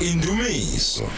Indumiso.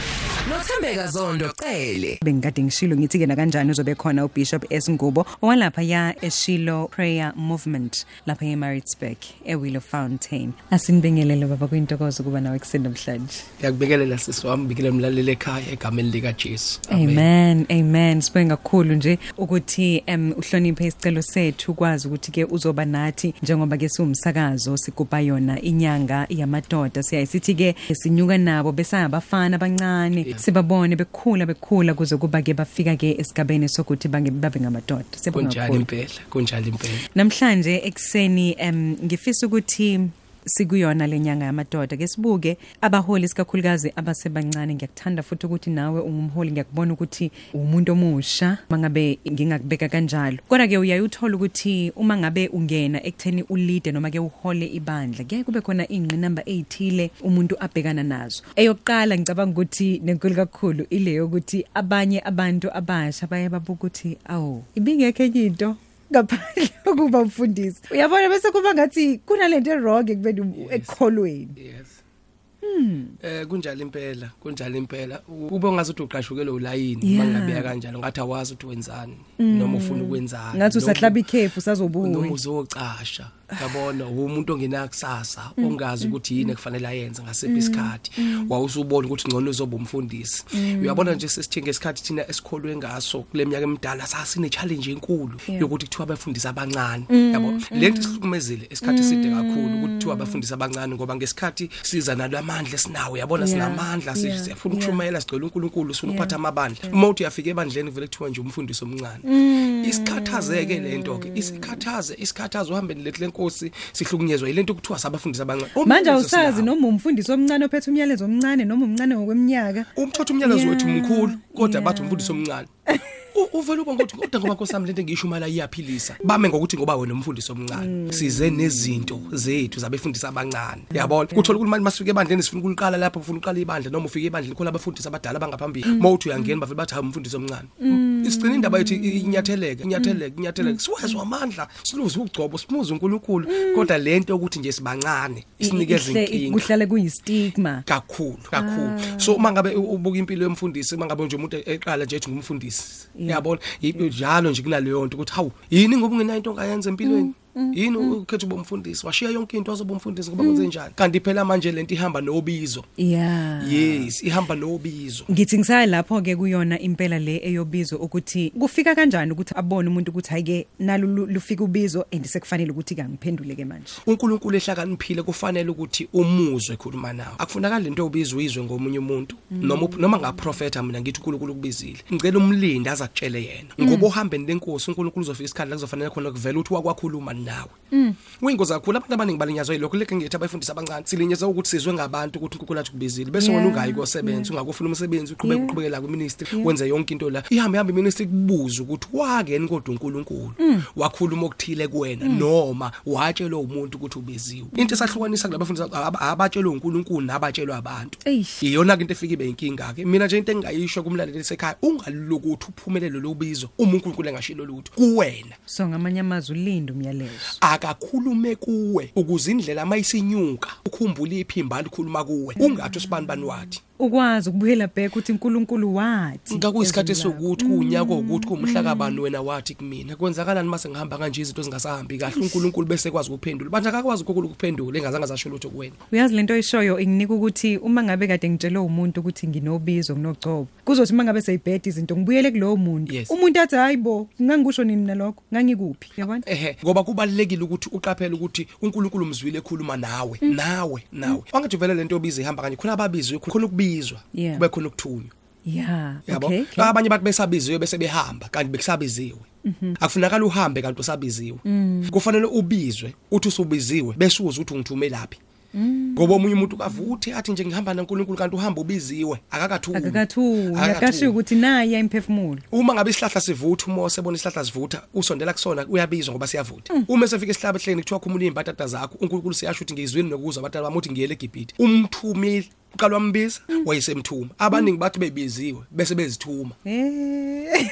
Nothembeka Zondo cele. bengikade ngishilo ngithi ke na kanjani uzobe khona uBishop Esingubho owalapha ya eShilo Prayer Movement lapha eMaritzburg eWillow Fountain. Asinibingelele baba kwintokozo kuba nawe kuseni namhlanje. Ngiyakubikelela sisi wami bikele mlaleli ekhaya egameni lika Jesu Amen amen. Sibonga kakhulu nje ukuthi em uhloniphe isicelo sethu kwazi ukuthi ke uzoba nathi njengoba ke siwumsakazo sigubha yona inyanga yamadoda. Siyayisithi ke sinyuka nabo besayabafana abancane sibabone. Bekhula bekhula kuze kuba ke bafika ke esigabeni sokuthi bange babe ngamadoda. Sibonga kunjalo kakhulu. impela? Kunjalo impela? Namhlanje ekseni em ngifisa ukuthi sikuyona lenyanga yamadoda. Ke sibuke abaholi sikakhulukazi abasebancane ngiyakuthanda futhi ukuthi nawe ungumholi ngiyakubona ukuthi umuntu omusha mangabe ngingakubeka kanjalo. Kodwa ke uyayuthola ukuthi uma ngabe ungena ekutheni uleader noma ke uhole ibandla kuyaye kube khona ingqinamba ezithile umuntu abhekana nazo. Eyokuqala ngicabanga ukuthi nenkulu kakhulu ile yokuthi abanye abantu abasha baye babuka ukuthi awu ibingekho enye into. Ngaphandle kokuba mfundisi uyabona bese kuba ngathi kunalento erong ekubeni ekukholweni yes. Eh kunjalo impela kunjalo impela. Ube ungazuthi uqashukele ulayini Yeah. mangabe kanjalo ngathi awazi ukuthi wenzani noma ufuna ukwenzani. Ngathi noma- usahlaba ikhefu noma sazobuya uzocasha yabona umuntu ongena kusasa ongazi ukuthi yini ekufanele ayenze ngasiphi isikhathi. wawusubona ukuthi ngcono uzoba umfundisi. Uyabona nje sesithe ngesikhathi thina esikholwe ngaso kule minyaka emidala sasine challenge enkulu Yeah. yokuthi kuthiwa abafundisi abancane. Yabo lento isihlukumezile esikhathi eside kakhulu ukuthi kuthiwa abafundisi abancane ngoba ngesikhathi siza nalamandla esinawo. Yabona Yeah. sinamandla si- Yeah. siyafuna Yeah. ukushumayela sigcwele uNkulunkulu sifuna Yeah. ukuphatha amabandla. Uma uthi uyafika ebandleni vele kuthiwa nje umfundisi omncane. Isikhathazeke lento ke isikhathaze isikhathaze uhambe lethi lenkosi sihlukunyezwa yilento kuthiwa sabafundisa abancane. Manje Umyalezo awusazi sinawo. noma umfundisi omncane ophethe umyalezo omncane noma umncane ngokweminyaka. Umthatha umyalezo wethu Yeah, mkhulu kodwa yeah. bathi umfundisi omncane. U- uvela uba ngokuthi kodwa ngoba nkosami lento engisho imali iyaphilisa bame ngokuthi ngoba wena umfundisi omncane. Size nezinto zethu zabefundisi abancane. Yabona kuthola ukuthi manje masifike ebandleni sifuna ukuliqala lapho ufuna uqala ibandla noma ufike ebandleni khona abafundisi abadala abangaphambili mawuthi uyangena bavele bathi hayi umfundisi omncane. Isigcina indaba yethu i- inyatheleke inyatheleke. Inyatheleke siwezwa amandla siluze ugcobo simuze uNkulunkulu. Kodwa lento ukuthi nje sibancane isinikeza Ihle- inkinga. kuhlale kuyistigma. Kakhulu kakhulu. So mangabe u- ubuka impilo yomfundisi mangabe nje umuntu eqala nje ethi ngumfundisi Yeah. Yabona yi- njalo nje kunaleyo nto ukuthi hawu yini ngoba ungenayo into ongayenza empilweni? Yini ukhetha ube umfundisi washiya yonke into wazoba umfundisi ngoba kwenze njani? Kanti phela manje lento ihamba nobizo. Yeah. Yes ihamba nobizo. Ngithi ngisaya lapho ke kuyona impela le eyobizwa ukuthi kufika kanjani ukuthi abone umuntu ukuthi hayike nalo lu- lufika ubizo and sekufanele ukuthi kangiphendule ke manje? uNkulunkulu ehlakaniphile kufanele ukuthi umuzwe ekhuluma nawe. Akufunakala lento obizwe izwe ngomunye umuntu noma up- noma ngaprofeta mina ngithi uNkulunkulu kubizile ngicela umlindi azakutshele yena. Ngoba uhambeni lenkosi uNkulunkulu uzofika isikhathi la kuzofanele khona kuvela ukuthi wakwakhuluma nawe. Uyingozi kakhulu abantu abaningi balinyazwa yilokho leke ngithi abayifundisa abancane silinyazwa ukuthi sizwe ngabantu ukuthi uNkulunkulu athi kubizile bese wena ungayi kosebenza ungakufuna umsebenzi uqhubeka Yeah. uqhubekela kwiministry wenze yonke into la. Ihambe hambe iministry kubuza ukuthi wakeni kodwa uNkulunkulu? Wakhuluma okuthile kuwena noma watshelwa umuntu ukuthi ubiziwe into esahlukanisa kulabafundisi aba- abatshelwe uNkulunkulu nabatshelwa abantu? Iyona ke into efika ibe inkinga ke mina nje into engayisho kumlaleli sekhaya ungaluki ukuthi uphumelele lo bizo uma uNkulunkulu engashilo lutho kuwena. So ngamanye amazwi ulinde umyalezo akakhulume kuwe ukuze indlela mayisinyuka ukhumbule iphimba likhuluma kuwe. Ungathi usibani bani wathi? Ukwazi ukubuyela back ukuthi uNkulunkulu wathi ngakuyisikhathi ezweni lakho. sokuthi kuunyaka ukuthi kumhla kabani wena wathi kumina? Kwenzakalani mase ngihamba kanje izinto zingasahambi kahle uNkulunkulu bese kwazi ukuphendula. Manje akakwazi ukukhulu ukuphendula engazange zasho lutho kuwena. Uyazi lento oyishoyo inginika ukuthi uma ngabe kade ngitshelwe umuntu ukuthi nginobizo kunogcobo kuzothi uma ngabe seyibheda izinto ngibuyele kulowo muntu. Yes. umuntu athi hayibo ngangikusho nini nalokho? Ngangikuphi? Yabona? Ehe ngoba kubalekile ukuthi uqaphele ukuthi uNkulunkulu mzwile ekhuluma nawe nawe nawe. Wangathi vele lento obiza ihamba kanje khona ababizwe khona ukubizwa Yeah. kube khona ukuthunywa. Yeah yabo? okay, okay. abanye bathi besabiziwe bese behamba kanti bekusabiziwe. Akufunakala uhambe kanti usabiziwe. Kufanele ubizwe uthi usubiziwe bese uze ukuthi ungithumelaphi ngoba omunye umuntu kavuthe athi nje ngihamba naNkulunkulu kanti uhamba ubiziwe akakathuki akakathunya akashiya ukuthi nayi imphefumulo uma ngabe isihlahla sivutha umoya sebona isihlahla sivutha usondela kusona uyabizwa ngoba siyavutha. Uma sefika esihlabahleni kuthiwa khumula izimpatata zakho uNkulunkulu siyasho ukuthi ngizwini nokuzwa abatali bami uthi ngiyele eGibhite umthumile uqala wambiza wayesemthuma. Abaningi bathi bebiziwe bese bezithuma. Eh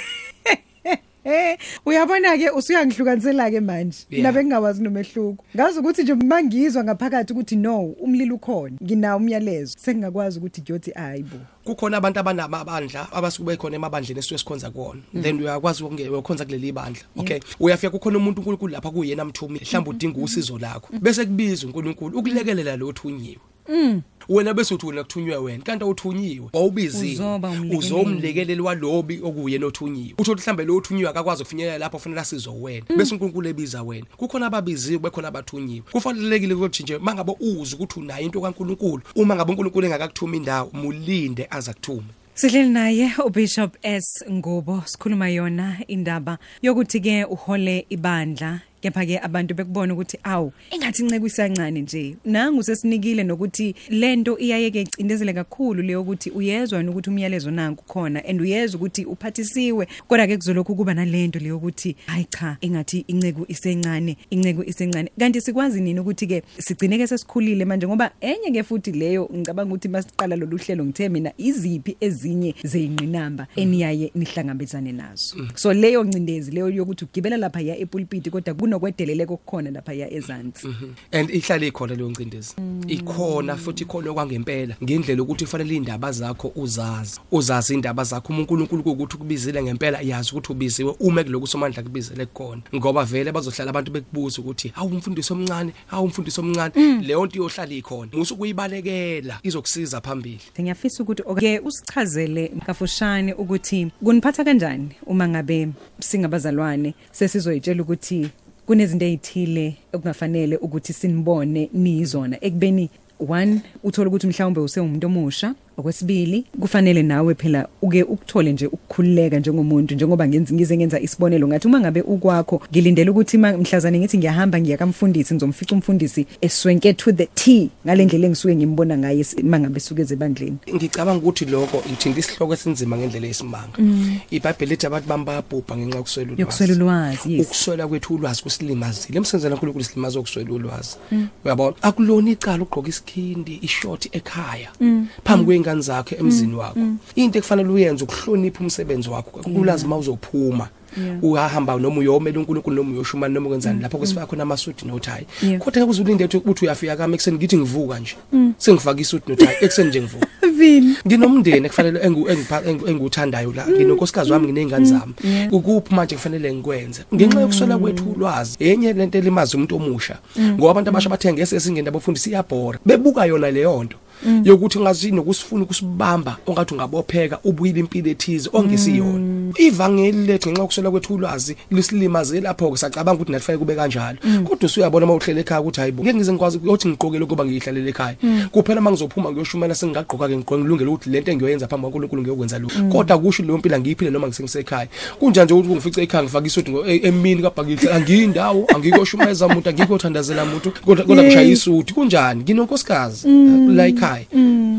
uyabona ke usuyangihlukanisela ke manje Yeah. nabe ngingawazi nomehluko. Ngazi ukuthi nje mangizwa ngaphakathi ukuthi no umlilo ukhona. Nginawo umyalezo. Sengingakwazi ukuthi ngiyothi hayibo kukhona abantu abanamabandla abasuke bekhona emabandleni esuke sikhonza kuwona then uyakwazi ukukhonza kuleli bandla. Okay? Uyafika kukhona umuntu uNkulunkulu lapha kuyena mthumi mhlawumbe udinga usizo lakho. Bese kubiza uNkulunkulu ukulekelela lo thunyiwe wena bese uthi wena kuthunywe wena kanti awuthunyiwe wawubizile Uzoba umlekeleli. uzomlekeleli walobi okuye nothunyiwe utho mhlambe lo thunyiwe akakwazi ukufinyelela lapho ufanele asizo wena. Bese uNkulunkulu ebiza wena. Kukhona ababiziwe bekhona abathunyiwe kufanelekile ukuthi nje mangabe uzi ukuthi unayo into kaNkulunkulu. Uma ngabe uNkulunkulu engakakuthuma indawo mulinde aza kuthuma Sihleli naye uBishop S. Ngubo sikhuluma yona indaba yokuthi ke uhole ibandla kepha ke abantu bekubona ukuthi awu engathi inceke isancane nje. Nangu sesinikile nokuthi lento iyayeke icindezele kakhulu leyo ukuthi uyezwa yena ukuthi umyalezo nanku khona and uyezwa ukuthi uphathisiwe. Kodwa ke kuzolokhu kuba nalento leyo ukuthi hayi cha engathi inceke isencane inceke isencane. Kanti sikwazi nini ukuthi ke sigcine ke sesikhulile manje ngoba enye ke futhi leyo ngicabanga ukuthi masiqala lolu hlelo ngithe mina iziphi ezinye zeyinqinamba eniyaye nihlangabezane nazo. So leyo ncindezi leyo yokuthi ugibela lapha ya epulpit kodwa kunokwedeleleko kukhona lapha ya ezansi. And ihlala ikhona leyo ncindezi ikhona futhi ikhona kwangempela ngendlela ukuthi kufanele indaba zakho uzazi. Uzazi indaba zakho. uNkulunkulu ukuthi ukubizile ngempela yazi ukuthi ubiziwe. Uma kuloku somandla kubizele kukhona. Ngoba vele bazohlala abantu bekubuza ukuthi awu umfundisi omncane awu umfundisi omncane. Leyo nto iyohlala ikhona. Musu kuyibalekela izokusiza phambili. Ngiyafisa ukuthi ke usichazele kafushane ukuthi kuniphatha kanjani uma ngabe singabazalwane sesizoyitshela ukuthi kunezinto ezithile okungafanele ukuthi sinibone nizona. Ekubeni one uthola ukuthi mhlawumbe usewumuntu omusha. Okwesibili kufanele nawe phela uke ukuthole nje ukukhululeka njengomuntu njengoba ngenza ngize ngenza isibonelo. Ngathi uma ngabe ukwakho ngilindele ukuthi ma- mhlazane ngithi ngiyahamba ngiya kamfundisi ngizomfica umfundisi eswenke to the T ngalendlela engisuke ngimbona ngaye si- uma ngabe suke ezebandleni. Ngicabanga ukuthi lokho ithinta isihloko esinzima ngendlela yesimanga iBhayibheli lithi abantu bami bayabhubha ngenxa yokuswela ulwazi. Yokuswela ulwazi yes. Ukuswela kwethu ulwazi kusilimazile. Emsenzela uNkulunkulu silimaza ukuswela ulwazi. Uyabona? Akulona icala ugqoka isikhindi ishort ekhaya. Phambi kwengane zakhe emzini wakho. into ekufanele uyenze ukuhlonipha umsebenzi wakho kulwazi mawuzophuma Yeah. uyahamba noma uyomela uNkulunkulu noma uyoshuma noma kwenzani lapho kwesifaka khona amasuti nothayi Yeah. kodwa ke uzulinde ukuthi uyafika kami ekseni ngithi ngivuka nje. Sengifaka isuti nothayi ekseni nje ngivuka. Vini? Nginomndeni ekufanele engu- engipha- engu- enguthandayo la. Nginonkosikazi wami nginezingane zami. Yeah. ukuphi manje kufanele ngikwenze? Ngenxa yokuswela kwethu ulwazi enye lento elimazi umuntu omusha. Ngoba abantu abasha bathe ngese singena abafundisi iyabhora. Bebuka yona leyo nto. Yokuthi ngazi nokusifuna ukusibamba ongathi ungabopheka ubuyile impilo ethize ongesiyona. Ivangeli lethu ngenxa yokuswela kwethu ulwazi lisilimaze lapho ke sacabanga ukuthi nathi fanele kube kanjalo. Kodwa usuyabona mawuhlele ekhaya ukuthi hayibo ngeke ngize ngikwazi ukuthi ngiqokele ukuba ngiyihlalele ekhaya. Kuphela mangizophuma ngiyoshumela sengingaqoka ke ngiqoke ngilungele ukuthi lento engiyoyenza phambi kwaNkulunkulu ngiyokwenza lokho kodwa kusho leyo mpilo angiyiphile noma ngisengisekhaya kunjani nje ukuthi ungifice ekhaya ngifaka isuthi ngo- e- emini kabhakile angiyindawo angikoshumayeza umuntu angikothandazela umuntu kodwa kodwa ngishaya isuthi kunjani? Nginonkosikazi la ekhaya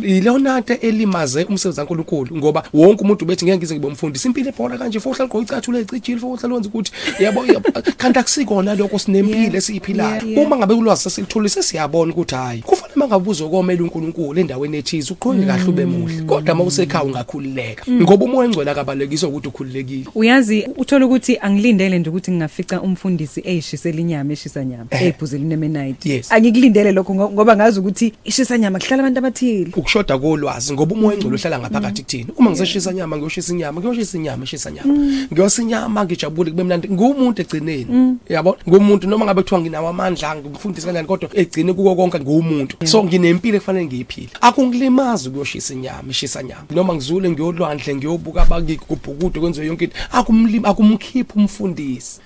ilona nto elimaze umsebenzi kaNkulunkulu ngoba wonke umuntu bethi ngeke ngize ngibe umfundisi impilo ebhora kanje fohla liqoqa icathule ecijile fohla lenza ukuthi yabo yabo, kanti akusikona lokho sinempilo esiyiphilayo. Yeah, yeah. uma ngabe ulwazi sesilithole sesiyabona ukuthi hayi kufanele mangabe uzokomela uNkulunkulu endaweni ethize uqhubeke kahle ube muhle. Kodwa mawusekhaya ungakhululeka ngoba umoya engcwele akabalekiswa ukuthi ukhululekile. Uyazi uthola ukuthi angilindele nje ukuthi ngingafica umfundisi eyishisela inyama eshisa nyama Eh. ephuzela inemenite Yes. angikulindele lokho ngo- ngoba ngazi ukuthi ishisa nyama kuhlala abantu abathile. Ukushoda kolwazi ngoba umoya engcwele uhlala ngaphakathi kuthini uma ngiseshisa inyama ngiyoshisa inyama ngiyoshisa inyama eshisa inyama. Ngiyosa inyama ngijabule kube mnandi. Ngumuntu egcineni yabo? Ngumuntu noma ngabe kuthiwa nginawo amandla ngimfundisa kanjani kodwa egcine kuko konke ngumuntu. So nginempilo ekufanele ngiyiphile. Akungilimazi ukuyoshisa inyama eshisa nyama noma ngizule ngiyolwandle ngiyobuka abangikubhukude kwenziwe yonke into. Akumlimi akumkhiphi umfundisi.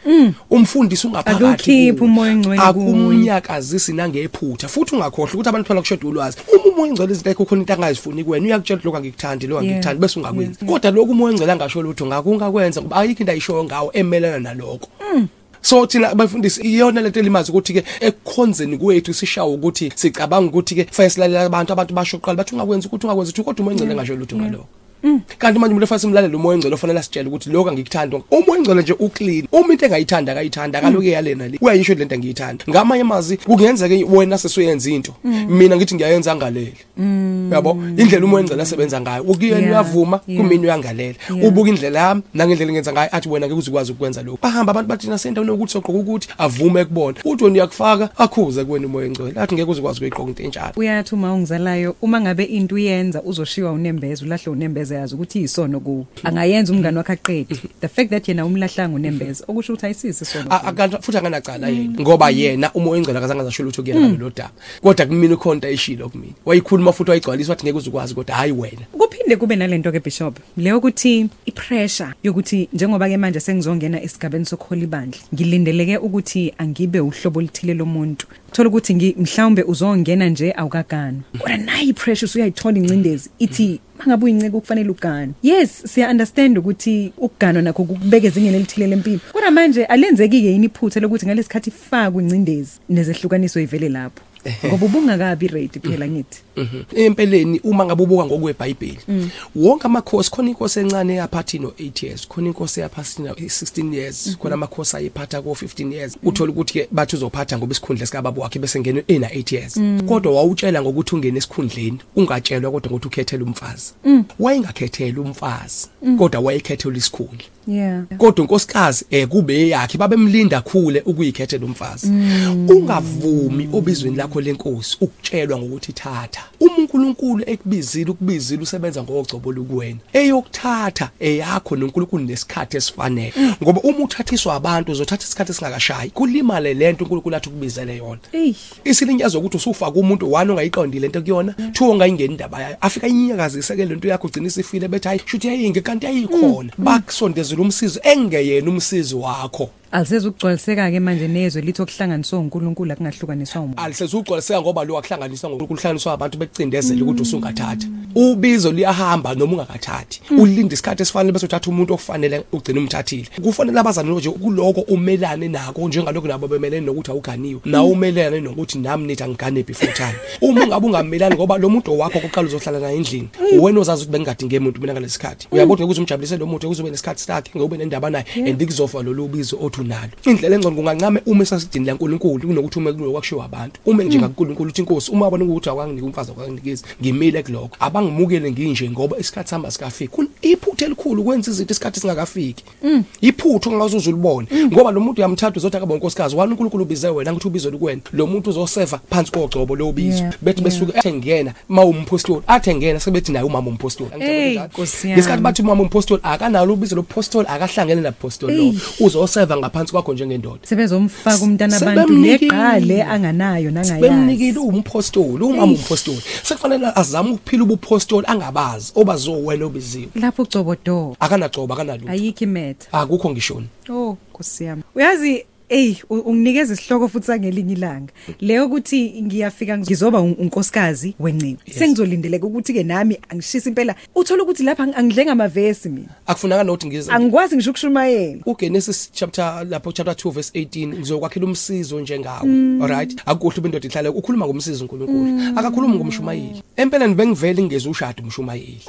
Umfundisi ungaphakathi Akukhiphi kuwe. umoya engcwele kuye. akunyakazisi nangephutha futhi ungakhohlwa ukuthi abantu phela kushoda ulwazi. Uma umoya engcwele izinto ekho khona into angazifuni kuwena uyakutshela ukuthi lokho angikuthandi lokho Yeah. angikuthandi bese ungakwenzi kodwa lokho umoya engcwele angasho lutho ngakungakwenza ngoba ayikho into ayishoyo ngawo emelana nalokho. So thina abafundisi iyona lento elimazi ukuthi ke ekukhonzeni kwethu sishawa ukuthi sicabanga ukuthi ke kufanele silalela abantu abantu basho kuqala bathi ungakwenzi ukuthi ungakwenzi ukuthi kodwa umoya engcwele angasho lutho ngalokho. Kanti manje umuntu efase simlalela umoya engcolo ofanele asitshele ukuthi lokho angikuthanda umoya engcolo nje uclean. Uma into engayithanda akayithanda akaloke yalena le. Uyayisho lento engiyithanda. Ngamanye amazi kungenzeka wena sesuyenza into. Mina ngithi ngiyayenza ngaleli yabo? Indlela umoya engcolo asebenza ngayo. Ukuyena Yeah, uyavuma yeah. kumina uyangalela. Yeah. ubuka indlela yami nangendlela engenza ngayo athi wena ngeke uzikwazi ukwenza lokho bahamba abantu bathina sendaweni yokuthi soqoqa ukuthi avume kubona uthi wena uyakufaka akhuze kuwena umoya engcolo athi ngeke uzikwazi ukuyigqoka into enjalo uyathi uma ungizalayo uma ngabe into uyenza uzoshiwa unembeza ulahle unembeza yazi ukuthi iyisono kuwo angayenza umngane wakhe aqedi the fact that yena umlahlanga unembeza okusho ukuthi ayisisi isono A- akanti futhi anganacala yena ngoba yena umoya engcolo akazange azasho lutho kuyena ngalelo daba. Kodwa kumina ukhonta eshilo kumina. Wayikhuluma futhi wayigcwalisa wathi ngeke uzukwazi kodwa hayi wena. Kuphinde kube nalento ke bishop leyo ukuthi ipressure yokuthi njengoba ke manje sengizongena esigabeni sokuhola ibandla ngilindeleke ukuthi angibe uhlobo oluthile lomuntu. Thola ukuthi ngi- mhlawumbe uzongena nje awukagana kodwa nayi ipressure usuyayithola incindezi ithi mangabe uyinceke ukufanele ugane. Yes siya understand ukuthi ukuganwa nakho kubeka ezingeni elithile lempilo kodwa manje alenzeki ke yini iphutha lokuthi ngalesikhathi ifakwe incindezi nezehlukaniso ivele lapho? ngoba ubungakabi ready phela ngithi. Mhm. empeleni uma ngabe ubuka ngokweBhayibheli wonke amakhosi khona inkosi encane yaphathi no 8 years khona inkosi yaphathi no 16 years khona amakhosi ayiphatha ko 15 years. Uthola ukuthi ke bathi uzophatha ngoba isikhundla sika baba wakhe bese ngene ena 8 years kodwa wawutshela ngokuthi ungene esikhundleni ungatshelwa kodwa ukuthi ukhethele umfazi. Wayengakhethela umfazi kodwa wayekhethela isikhundla. Yeah. Kodwa unkosikazi eh kube yakhe babemlinda khule ukuyikhethela umfazi. Ungavumi obizweni lakho lenkosi ukutshelwa ngokuthi thatha. Uma uNkulunkulu ekubizile ukubizile usebenza ngogcobo lukuwena. Eyokuthatha eyakho noNkulunkulu nesikhathi esifanele. Ngoba uma uthathiswa abantu uzothatha isikhathi esingakashayi kulimale lento uNkulunkulu athi ukubizele yona. Ey isilinyazo ukuthi usufaka umuntu one ongayiqondile into kuyona two ongayingeni indaba yayo. Afika inyakazise ke lento yakho ugcina isifile bethi hayi shuthi yayinge kanti yayikhona. Bakusondezela umsizi engeyena umsizi wakho. Aliseze ukugcwaliseka ke manje nezwe lithi okuhlanganiswa uNkulunkulu akungahlukaniswa umuntu. Alisezugcwaliseka ngoba lo akuhlanganiswa ngokuhlanganiswa abantu bekucindezele ukuthi usungathatha ubizo liyahamba noma ungakathathi. Ulinda isikhathi esifanele bese uthatha umuntu okufanele ugcina umthathile. Kufanele abazali nje kuloko umelane nako njengalokho nabo bemelene nokuthi awuganiwe. Nawe umelane nokuthi nami nithi angigane before time uma ungabe ungamelani ngoba lo muntu wakho oqala uzohlala naye endlini wena ozazi ukuthi bengingadinge umuntu mina ngalesikhathi uyabona ukuthi umjabulise lo muntu ukuze ube nesikhathi sakhe ngoba nendaba naye and ikuzofa lolu bizo othi unalo indlela engcono kungancame uma esasidini laNkulunkulu kunokuthi ume kulo kwakushiwa abantu uma nje kaNkulunkulu uthi inkosi uma wabona ukuthi awanginike umfazi akwanginikezi ngimile kuloko abangimukele nginje ngoba isikhathi sami asikafiki. Kun- iphutha elikhulu ukwenza izinto isikhathi singakafiki. Iphutha ongazuza ulibone. Ngoba lo muntu uyamthatha uzothi akaba unkosikazi wani uNkulunkulu ubize wena ngithi ubizo lukwena lo muntu uzoseva phansi kogcobo lo bizo Yeah, bethi besuke athe ngena ma umpostoli athe ngena sebethi naye umama umpostoli. Hey, Nkosi yami. ngesikhathi bathi umama umpostoli akanalo ubizo lobupostoli akahlangene nabupostoli lo. Ey. uzoseva ngaphansi kwakho njengendoda. Sebezomfaka umntana abantu Sebemnikile. leqale anganayo bemnikile nangayazi umpostoli umama umpostoli sekufanele azame ukuphila ubupostoli angabazi obazowena obiziwe. Lapho ucobodo akanagcoba akanalutho. Ayikho imetha. Akukho ngishoni. Oh Nkosi yami. Uyazi Ey u- unginikeza isihloko futhi sangelinye ilanga. Leyo ukuthi ngiyafika ngizoba un- unkosikazi wenciko sengizolindeleka ukuthi ke nami angishisa impela. Uthola ukuthi lapha ang- angidlenga amavesi mina. Akufuneka nokuthi ngize angikwazi ngisho ukushumayela uGenesis chapter lapho chapter 2 verse 18 ngizokwakhela umsizo njengawo alright akuhle ubendoda ihlale ukhuluma ngomsizo uNkulunkulu akakhulumi ngomshumayeli. Empeleni bengivele ngeze ushado umshumayeli.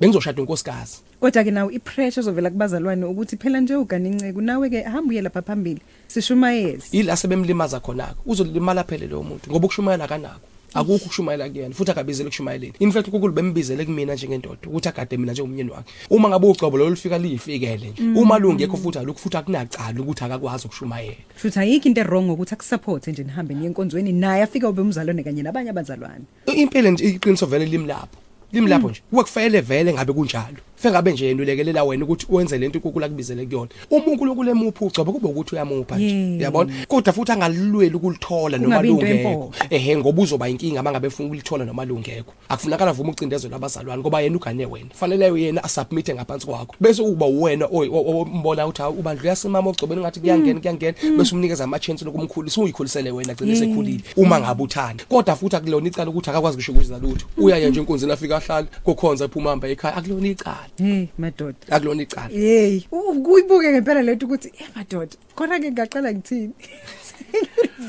Bengizoshada unkosikazi. Kodwa ke nawo ipressure ezovela kubazalwane ukuthi phela nje uganinceke. Nawe ke hamba uye lapha phambili. Sishumayezi ila sebemlimaza khonako uzolimala phela lo muntu ngoba ukushumayela kanako akukho ukushumayela kuyena futhi akabizele ukushumayeleni in fact uNkulunkulu bembizele kumina njengendoda ukuthi agade mina njengomnyeni wakhe. Uma ngabe ugcobo lo lufika liyifikele nje. Uma lungekho futhi alukho futhi akunacala ukuthi akakwazi ukushumayela. Futhi ayikho into errong ukuthi akusupport nje nihambe niye enkonzweni naye afika ube umzalwane kanye nabanye abazalwane. Impela nje iqiniso vele limlapho. Limlapho nje kuwekufanele vele ngabe kunjalo. Fe ngabe nje yena ulekelela wena ukuthi wenze lento uNkulunkulu akubizele kuyona. Uma uNkulunkulu emupha ugcobo kube ukuthi uyamupha nje. Yeah. uyabona? Kodwa futhi angalilweli ukulithola noma Kungabi into lungekho. empoqo. ehe ngoba uzoba inkinga mangabe ufuna ukulithola noma lungekho. Akufunakala vuma ucindezelo abazalwane ngoba yena ugane wena. Fanele yena asubmit ngaphansi kwakho. Bese uba wena oy- o- o- umbona ukuthi hawu ubandlu yasimama ogcobeni ngathi kuyangena kuyangena. Bese umnikeza ama chance lokumkhulisa uyikhulisele wena agcine sekhulile uma ngabe uthanda. Kodwa futhi akulona icala ukuthi akakwazi kusho ukuza lutho uyaya nje enkonzweni afika ahlala kokhonza ephuma hamba ekhaya akulona icala. Hey madoda. Akulona icala. Hey u- kuyibuke ngempela lento ukuthi eh madoda khona ke ngaqala ngithini?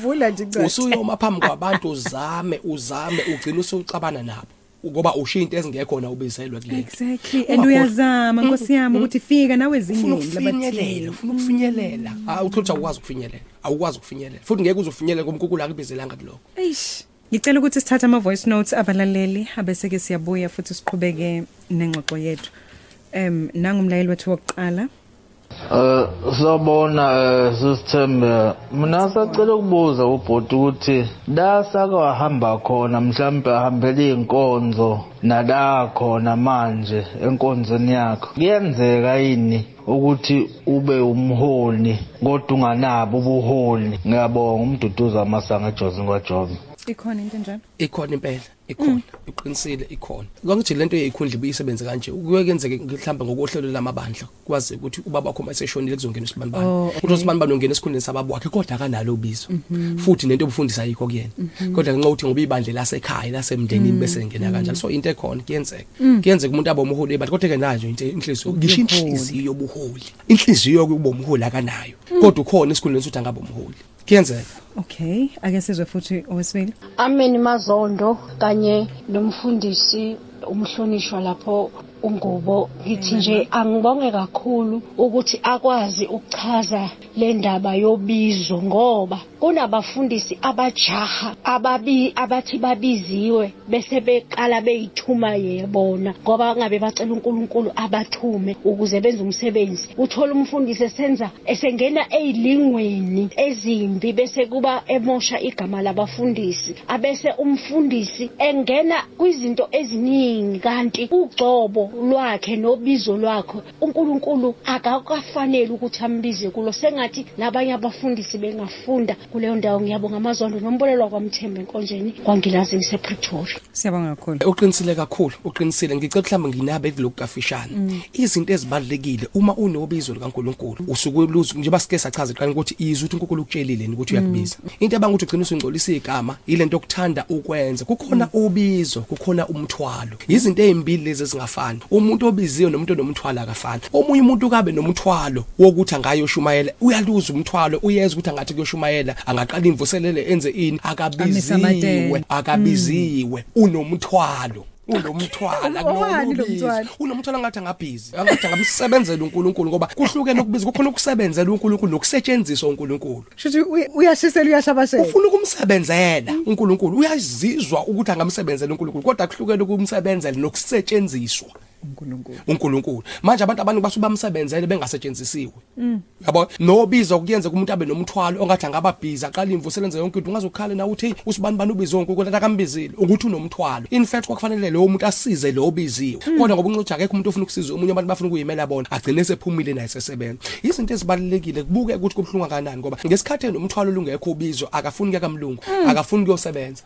Vula nje cha usuyoma phambi kwabantu uzame uzame ugcina usucabana nabo ngoba ushiya into ezingekhona ubizelwe kulento exactly. And Ungakhohlwa. uyazama nkosi yami ukuthi fika nawe ufuna ezingeni ukufinyelela labathile ufuna ukufinyelela. Hayi uthola ukuthi awukwazi ukufinyelela awukwazi ukufinyelela. Futhi ngeke uzofinyelela kumkukula akubizelanga kuloko eish. Ngicela ukuthi sithathe ama voice notes abalaleli abese ke siyabuya futhi siqhubeke nengxoxo yethu. Em nangumlayeli wethu wokuqala. Eh sabona eh sisithembe mina sacela ukubuza ubhoti ukuthi la sake wahamba khona mhlambe ahambele inkonzo nala khona manje enkonzweni yakho. Kuyenzeka yini ukuthi ube umholi kodwa unganabo ubuholi? Ngiyabonga umduduza amasanga eJozi kwaJobe ikhona into enjalo? Ikhona impela. Ikhona. Iqinisile ikhona. Konke lento yeyikhundla ibuyisebenze kanje. Kuye kenzeke mhlawumbe ngokohlelo lamabandla kwazi ukuthi ubaba wakho maseshonile kuzongena isibanibani Oh, ukuthi usibanibani ungena esikhundleni sababa wakhe kodwa akanalo ubizo. Futhi nento obufundisa ayikho kuyena. Kodwa ngenxa ukuthi ngoba ibandla lasekhaya lasemndenini bese ngena kanjalo so into ekhona kuyenzeka. Kuyenzeka umuntu abe umholi ebandla kodwa ke nayo into inhliziyo ngisho inhliziyo yobuholi. Inhliziyo yokuba umholi akanayo. Kodwa ukhona esikhundleni sokuthi angabe umholi. Kuyenzeka. Okay ake sizwe futhi owesibili. Amen Mazondo kanye nomfundisi umhlonishwa lapho ungubo ngithi nje angibonge kakhulu ukuthi akwazi ukuchaza le ndaba yobizo ngoba kunabafundisi abajaha ababi abathi babiziwe bese beqala beyithuma yebona ngoba ngabe bacela uNkulunkulu abathume ukuze benze umsebenzi. Uthola umfundisi esenza esengena ezilingweni ezimbi bese kuba emosha igama labafundisi. Abese umfundisi engena kwizinto eziningi kanti ugcobo lwakhe nobizo lwakhe uNkulunkulu akakafanele ukuthi ambize kulo. Sengathi nabanye abafundisi bengafunda kuleyo ndawo. Ngiyabonga amazondo nombolelwa kwamthemba enkonjeni kwangilazi ngisePretoria siyabonga kakhulu. Uqinisile kakhulu uqinisile. Ngicela mhlawumbe nginabe kulokhu kafishane. Izinto ezibalekile uma unobizo likaNkuluNkulu usuke uluzu njengoba sike sachaza qala ukuthi izwe ukuthi uNkulunkulu ukutshelile ukuthi uyakubiza. Into abanga ukuthi ugcina usungcolisa igama ilento okuthanda ukwenza kukhona ubizo kukhona umthwalo. Izinto ezimbili lezi ezingafani. Umuntu obiziwe nomuntu onomthwalo akafani. Omunye umuntu kabe nomthwalo wokuthi angayoshumayela uyaluza umthwalo uyeza ukuthi angathi kuyoshumayela angaqala imvuselele enze ini? Amise amatende. akabiziwe akabiziwe. Unomthwalo. Unomthwala Owani lo kunobizo mthwalo? unomthwalo angathi angabhizi angathi angamsebenzela uNkulunkulu ngoba kuhlukene ukubiza kukhona ukusebenzela uNkulunkulu nokusetshenziswa uNkulunkulu. Shuthi uyashisela uyashabashela ufuna ukumsebenzela uNkulunkulu uyazizwa ukuthi angamsebenzela uNkulunkulu kodwa kuhlukene ukumsebenzela nokusetshenziswa. uNkulunkulu. uNkulunkulu. Manje abantu abaningi basuke bamsebenzele bengasetshenzisiwe. Yabo? Nobizo kuyenza umuntu abe nomthwalo ongathi angababhiza aqala imvuselenze yonke into ungazokhala na uthi usibani bani ubizo uNkulunkulu akambizile. Ukuthi unomthwalo. In fact kwakufanele lo muntu asize lo obiziwe. Kodwa ngoba uncothi akekho umuntu ofuna ukusiza omunye abantu bafuna ukuyimela bona agcine sephumile naye sesebenza izinto ezibalekile kubuke ukuthi kubhlunga kanani ngoba ngesikhathi nomthwalo lungekho ubizo akafuni kuya kamlungu akafuni kuyosebenza.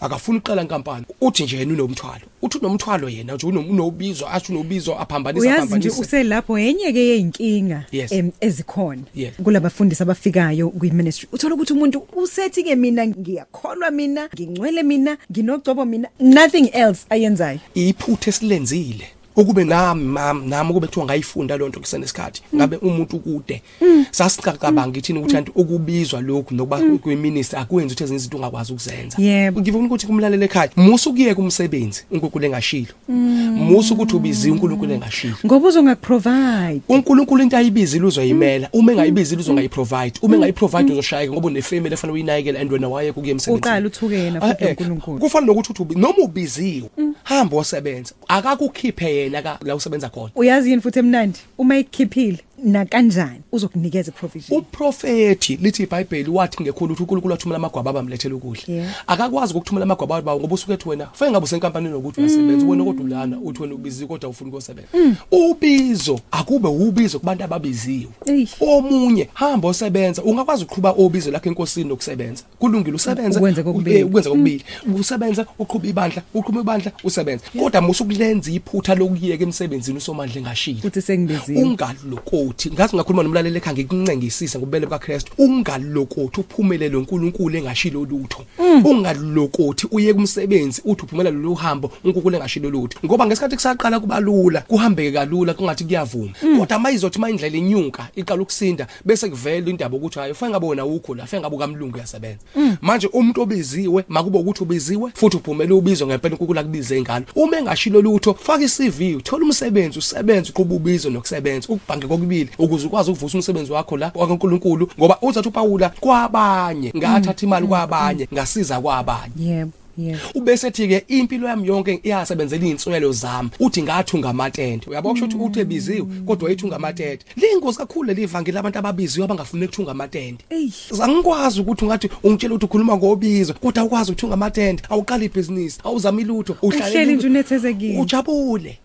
Akafuni uqala inkampani uthi nje yena unomthwalo. Uthi unomthwalo yena nje uno- unobizo athi unobizo aphambanisa uyazi nje aphambanisa uselapho enye ke yeinkinga Yes. em, ezikhona Yes. kulabafundisi abafikayo kwi-ministry. Uthola ukuthi umuntu usethi ke mina ngiyakholwa mina ngingcwele mina nginogcobo mina nothing else ayenzayo. Iphuthe esilenzile. Ukube nami mama nami kube kuthiwa ngayifunda lonto kusenesikhathi ngabe umuntu kude sasicabanga ngithini ukuthi kanti ukubizwa lokhu nokuba kweminister akwenzi ukuthi ezinye izinto ungakwazi ukuzenza. Yebo. ngifuna ukuthi kumlalele ekhaya musu kuye kumsebenzi uNkulunkulu engashilo. Musu ukuthi ubiziwe uNkulunkulu engashilo. Ngoba uzongakuprovide uNkulunkulu into ayibizile uzoyimela uma engayibizile uzongayiprovide uma engayiprovide uzoshayeka ngoba unefamily efana uyinakekela and wena waye kuye emsebenzini. Uqala uthuke yena futhi Ah, eh, uNkulunkulu. kufana nokuthi uthi ubi- noma ubiziwe hamba osebenza akakukhiphe yena ka- la usebenza khona. Uyazi yini futhi emnandi? Uma ikhiphile. Na kanjani uzokunikeza provision uprofeti lithi iBhayibheli wathi ngekhulu ukuthi uNkulunkulu wathumela amagwaba abamlethela ukudla. Yeah. akakwazi ukuthumela amagwaba bawo ngoba usuke ethi wena fanele ngabe usenkampanini ukuthi uyasebenza wena kodwa ulana uthi wena ubiziwe kodwa ufuna ukusebenza. Ubizo akube ubizo kubantu ababiziwe. Eish. omunye hamba osebenza ungakwazi ukuqhubha obizo lakhe enkosini nokusebenza. Kulungile usebenza. Ukwenza kokubili. eh, ukwenza kokubili. Usebenza uqhubha ibandla uqhubha ibandla usebenza. Kodwa musukulenza iphutha lokuyeka emsebenzini usomandla engashilo. Uthi sengibiziwe. ungalokothi futhi ngathi ngakhuluma nomlaleli ekhaya ngikuncengisisa ngobele bukaKristu ungalokothi uphumelele uNkulunkulu engashilo lutho. Ungalokothi uye kumsebenzi uthi uphumelela lo hambo uNkulunkulu engashilo lutho. Ngoba ngesikhathi kusaqala kubalula kuhambeke kalula kungathi kuyavuma. Kodwa mayizothi mayindlela inyuka iqala ukusinda bese kuvela indaba ukuthi hayi ufike ngabona ukho la ufike ngabuka kamlungu yasebenza manje umuntu obiziwe makube ukuthi ubiziwe futhi uphumele ubizwa ngempela uNkulunkulu akubize ngalo. Uma engashilo lutho faka iCV uthola umsebenzi usebenza uqhuba ubizo nokusebenza ukubhange kokubili ukuze ukwazi ukuvusa umsebenzi wakho la kwaNkulunkulu ngoba uzathi uPaula kwabanye ngathatha imali kwabanye ngasiza kwabanye. Yebo yebo. Ubese ethi ke impilo yami yonke iyasebenzela izinswelo zami uthi ngathunga amatende uyabona kusho ukuthi uthe biziwe kodwa wayethunga amatende lingozi kakhulu leli vangeli abantu ababiziwe abangafuni ukuthunga amatende Eyi. angikwazi ukuthi ungathi ungitshela ukuthi ukhuluma ngobizo kodwa ukwazi ukuthunga amatende awuqala ibhizinisi awuzama ilutho Uhleli nje unethezekile. ujabule.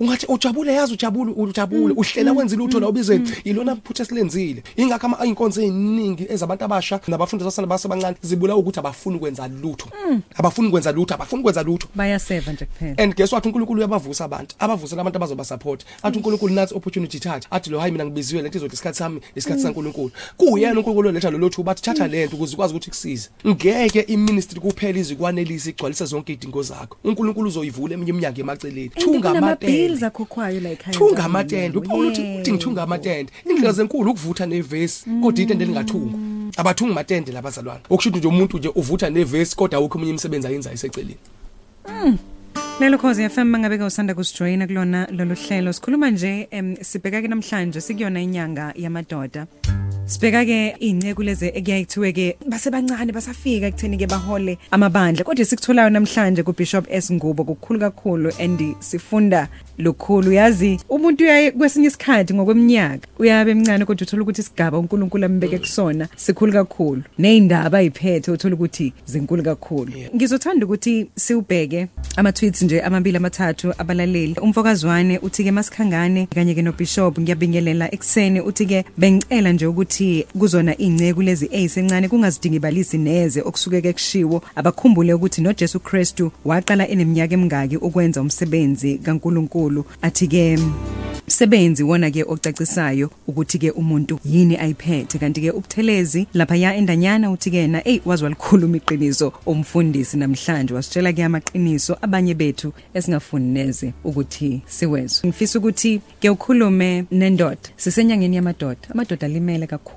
Ungathi ujabule yazi ujabule ujabule uhlela wenza ilutho la ubizweni ilona phutha silenzile ingakho ama inkonzo eziningi ezabantu abasha nabafundi zasana basebancane zibula ukuthi abafuni ukwenza lutho. Abafuni ukwenza lutho abafuni ukwenza lutho. Bayaseva nje kuphela. And guess what? uNkulunkulu uyabavusa abantu. Abavusela abantu abazoba support. Athi uNkulunkulu nathi opportunity thatha. Athi lo hayi mina ngibiziwe lento izothi isikhathi sami isikhathi saNkulunkulu. Kuyena uNkulunkulu oletha lo lothu bathi thatha lento ukuze ukwazi ukuthi kusize ngeke iministry kuphela izikwanelisa igcwalisa zonke idingo zakho. uNkulunkulu uzoyivula eminye iminyango emaceleni thunga amatende bills akhokhwayo la ekhaya thunga amatende uPaul uthi uthi ngithunga amatende indlela zenkulu ukuvutha nevesi kodwa itende lingathungwa abathunga amatende labazalwane okusho ukuthi nje umuntu nje uvutha nevesi kodwa awukho umunye umsebenzi ayenza iseceleni Lelo khozi FM mangabe ke usanda kusijoyina kulona lolu hlelo sikhuluma nje em sibheka ke namhlanje sikuyona inyanga yamadoda. Sibheka ke inceku leze ekuyayithiwe ke basebancane basafika ekutheni ke bahole amabandla kodwa sikutholayo namhlanje ku Bishop S. Ngubo kukhulu kakhulu and sifunda lokhulu yazi umuntu uyaye kwesinye isikhathi ngokweminyaka uyabe emncane kodwa uthola ukuthi isigaba uNkulunkulu ambeke kusona sikhulu kakhulu. Nezindaba ayiphethe uthola ukuthi zinkulu kakhulu. Ngizothanda ukuthi siubheke ama tweets nje amabili amathathu abalaleli. Umfokazwane uthi ke masikhangane kanye ke no Bishop ngiyabingelela ekseni uthi ke bengicela nje ukuthi kuzona ingceku lezi eyisencane kungazidingibalisi neze okusuke ke kushiwo. Abakhumbule ukuthi no Jesu Christu waqala eneminyaka emingaki ukwenza umsebenzi kaNkuluNkulu. Athi ke Sebenzi wona ke ocacisayo ukuthi ke umuntu yini ayiphethe. Kanti ke ubuthelezi lapha ya endanyana uthi ke na hey wazi walikhuluma iqiniso umfundisi namhlanje. Wasitshela ke amaqiniso abanye bethu esingafuni neze ukuthi siwezwe. Ngifisa ukuthi ke ukhulume nendoda sisenyangeni yamadoda. Amadoda alimele kakhulu.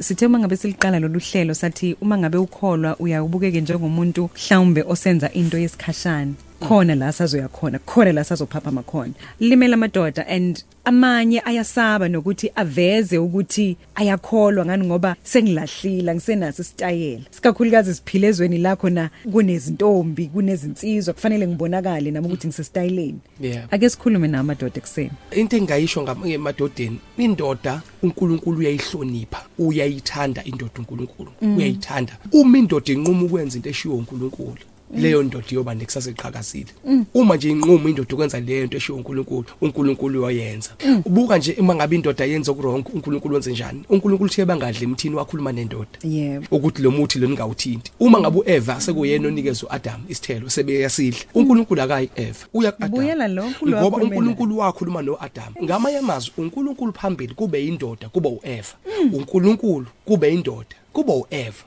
Sithe uma ngabe siliqala lolu hlelo sathi uma ngabe ukholwa uyabukeke njengomuntu mhlawumbe osenza into yesikhashana. Khona la sazoya khona khona la sazophapha makhona limela amadoda and amanye ayasaba nokuthi aveze ukuthi ayakholwa ngani ngoba sengilahlila ngisenaso isitayela. Sikakhulukazi siphile ezweni lakho na kunezintombi kunezinsizwa kufanele ngibonakale nami ukuthi ngisesitayeleni. Yeah. ake sikhulume nawo amadoda ekseni into engayisho ngam- emadodeni indoda uNkulunkulu uyayihlonipha uyayithanda indoda uNkulunkulu uyayithanda. Uma indoda inquma ukwenza into eshiwo uNkulunkulu leyo ndoda iyoba nekusasa eqhakazile uma nje inquma indoda ukwenza leyo nto eshiwo uNkulunkulu uNkulunkulu uyoyenza ubuka nje uma ngabe indoda yenza okurong uNkulunkulu wenze njani? uNkulunkulu uthe bangadli emthini wakhuluma nendoda. Yebo. Ukuthi lo muthi lo ningawuthinti uma ngabe uEva sekuyena onikeza uAdam isithelo sebeyasidla uNkulunkulu akayi Eva uya kuAdam. Buyela lo, uNkulunkulu ngoba wakhuluma naye. uNkulunkulu wakhuluma noAdam. Ngamanye amazwi uNkulunkulu phambili kube indoda kube uEva. uNkulunkulu kube indoda kube uEva.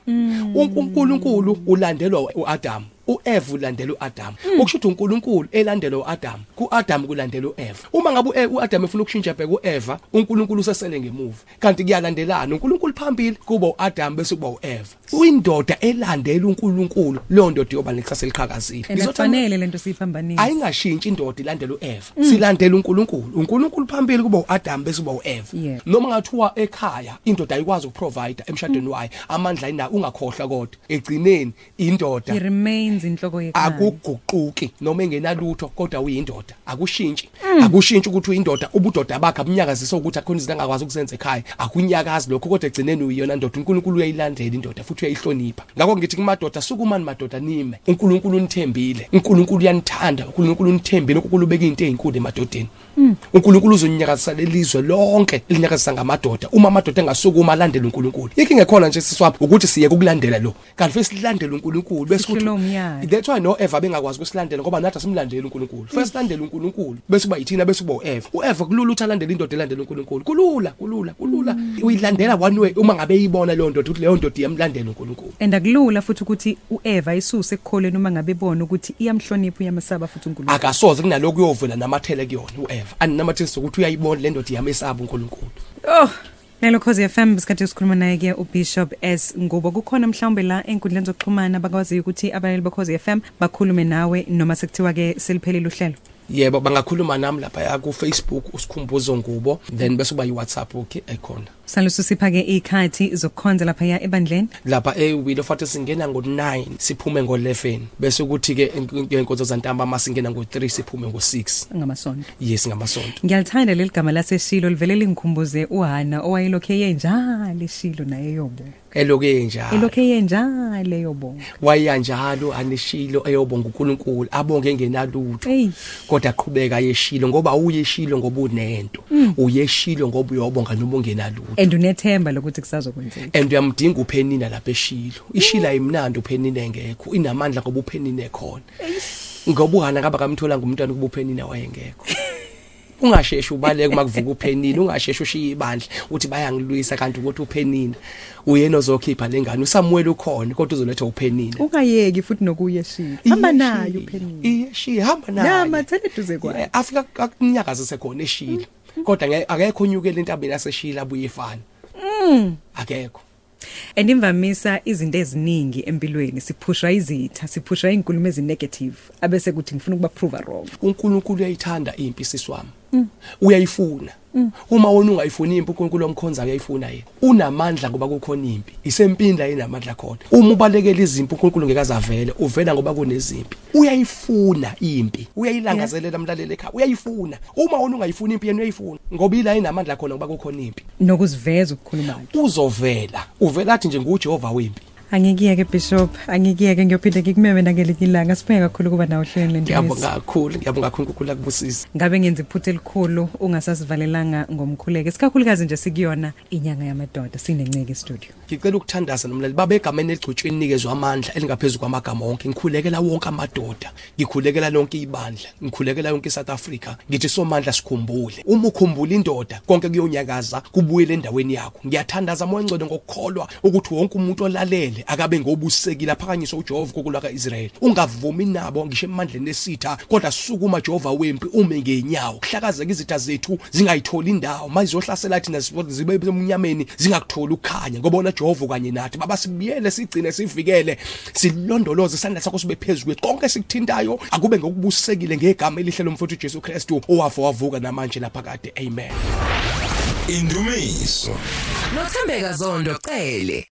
uNkulunkulu ulandelwa uAdam. uEva ulandela uAdam. Okusho ukuthi uNkulunkulu elandela uAdam kuAdam kulandela uEva uma ngabe u- uAdam efuna ukushintsha bheka uEva uNkulunkulu usesele ngemuva. Kanti kuyalandelana uNkulunkulu phambili kuba uAdam bese kuba uEva uyindoda elandela uNkulunkulu leyo ndoda yoba nekusasa eliqhakazile. And Ngizothanda- afanele lento siyiphambanisa ayingashintshi indoda ilandela uEva silandela uNkulunkulu. uNkulunkulu phambili kuba uAdam bese kuba uEva Yeah. noma ngathiwa ekhaya indoda ayikwazi ukuprovide emshadweni wayo amandla ayina ungakhohlwa kodwa. Egcineni indoda he remains inhloko yekhaya akuguquki noma engenalutho kodwa uyindoda. Akushintshi akushintshi ukuthi uyindoda ubudoda bakhe abunyakazisa ukuthi akhona izinto angakwazi ukuzenza ekhaya. Akunyakazi lokho kodwa egcineni uyiyona ndoda. uNkulunkulu uyayilandela indoda futhi uyayihlonipha. Ngakho ngithi kumadoda sukumani madoda nime uNkulunkulu unithembile. uNkulunkulu uyanithanda uNkulunkulu unithembile. uNkulunkulu ubeka izinto ezinkulu emadodeni. uNkulunkulu uzonyakazisa lelizwe lonke elinyakazisa ngamadoda. Uma amadoda engasukuma alandele uNkulunkulu. Yiki ngekhona nje siswapha ukuthi siye ukulandela lo. Kanti futhi silandele uNkulunkulu. Bese Sihlule umyalo. Kanjani? That's why no Eva bengakwazi ukusilandela ngoba nathi asimlandeli uNkulunkulu. First landela uNkulunkulu bese kuba yithina bese kuba uEva. uEva kulula uthi alandele indoda elandela uNkulunkulu. Kulula kulula kulula. Uyilandela one way uma ngabe eyibona leyo ndoda ukuthi leyo ndoda iyamlandela uNkulunkulu. And akulula futhi ukuthi uEva isuse ekukholeni uma ngabe ibona ukuthi iyamhlonipha uyamasaba futhi uNkulunkulu. Akasoze kunalokho kuyovela namathele kuyona uEva. Aninamathelisa ukuthi uyayibona le ndoda iyamesaba uNkulunkulu. Oh. Lelo Khosi FM besikhathi sikhuluma naye ke uBishop S. Ngubo. Kukhona mhlawumbe la enkundleni zokuxhumana bakwazi ukuthi abaleli beKhosi FM bakhulume nawe noma sekuthiwa ke seliphelile uhlelo? Yebo bangakhuluma nami lapha ku Facebook usikhumbuzo ngubo. Then bese kuba yiWhatsApp okay ekhona. Salusu sipha ke ikhathi zokukhonza lapha ya ebandleni? Lapha eWilo futhi singena ngo9 siphume ngo11 bese kuthi ke inkonzo zantamba masingena ngo3 siphume ngo6 ngamasonto. Yes ngamasonto. Ngiyalithanda leli gama laseshilo livele lingikhumbuze uHana owayelokhe yenjalo eshilo naye yobo elokhu enjalo elokhe yenjalo yobo wayanjalo aneshilo eyobonga uNkulunkulu abonge ngenalutho. Hey. Kodwa aqhubeka yeshilo ngoba uyeshilo ngoba unento. Uyeshilo ngoba uyobonga noma ungenalutho. And unethemba lokuthi kusazokwenzeka. And uyamdinga uphenina lapha eshilo. Ishila imnandi uphenina engekho inamandla ngoba uphenina ekhona ngoba uhana ngaba kamthola ngumntwana kuba uphenina wayengekho. ungasheshi ubaleke makuvuka uphenina ungasheshi ushiya ibandla uthi bayangilwisa kanti ukuthi uphenina uyena ozokhipha lengane uSamuel ukhona kodwa uzoletha uphenina ungayeki futhi nokuyeshilo hamba nayo uphenini iyeshiya hamba naye. Nama thele duze kwayo Yeah, afika akunyakaza sekhona eshila kodwa nge- akekho unyukela entabeni yaseshila abuye efana. Akekho. Andimvamisa izinto eziningi empilweni siphushwa izitha siphushwa inkulumo ezinegative abese kuthi ngifuna ukuba prove wrong. uNkulunkulu uyayithanda impi siswami uyayifuna. Uma wona ungayifuni impi uNkulunkulu omkhonza uyayifuna yena. Unamandla ngoba kukhona impi. Isempinda inamandla khona. Uma ubalekela izimpi uNkulunkulu ngekazavele uvela ngoba kunezimpi. Uyayifuna impi. Uyayilangazelela mlaleli ekhaya. Uyayifuna. Uma wona ungayifuni impi yena uyayifuna. Ngoba ila inamandla khona ngoba kukhona impi. Nokuziveza ukukhuluma kwakhe uzovela. Uvela athi nje nguJehova wempi. Angikiyeke bishop. Angikiyeke ngiyophinde ngikumeme nangelinye ilanga. Sibheke kakhulu kuba nawo hlelo lendaba ngiyabonga kakhulu ngiyabonga kakhulu uNkulunkulu akubusise ngabe ngenza iphutha elikhulu ungasasivalelanga ngomkhuleko sikakhulukazi nje sikuyona inyanga yamadoda sinenceke studio ngicela ukuthandaza nomlaleli babe egameni eligcotshwe inikezwe amandla elingaphezulu kwamagama wonke ngikhulekela wonke amadoda ngikhulekela lonke ibandla ngikhulekela yonke iSouth Africa. Ngithi somandla sikhumbule. Uma ukhumbula indoda konke kuyonyakaza kubuyele endaweni yakho. Ngiyathandaza moya ngcwele ngokukholwa ukuthi wonke umuntu olalele akabe ngobusekile aphakanyiswe uJehova kokula kaIsrael ungavumi nabo ngisho emandleni esitha kodwa sukuma Jehova wempi ume ngenyawo. Kuhlakazeka izitha zethu zingayitholi indawo. Mayizohlasela thina zibe emnyameni zingakutholi ukukhanya ngoba ona Jehova kanye nathi. Baba sibiyele sigcine sivikele. Silondoloze isandla sakho sibe phezulu kwethu. Konke sikuthintayo akube ngokubusekile ngegama elihle lomfuthu uJesu Kristu owafa wavuka namanje laphakade amen. Indumiso. Nothembeka Zondo cele.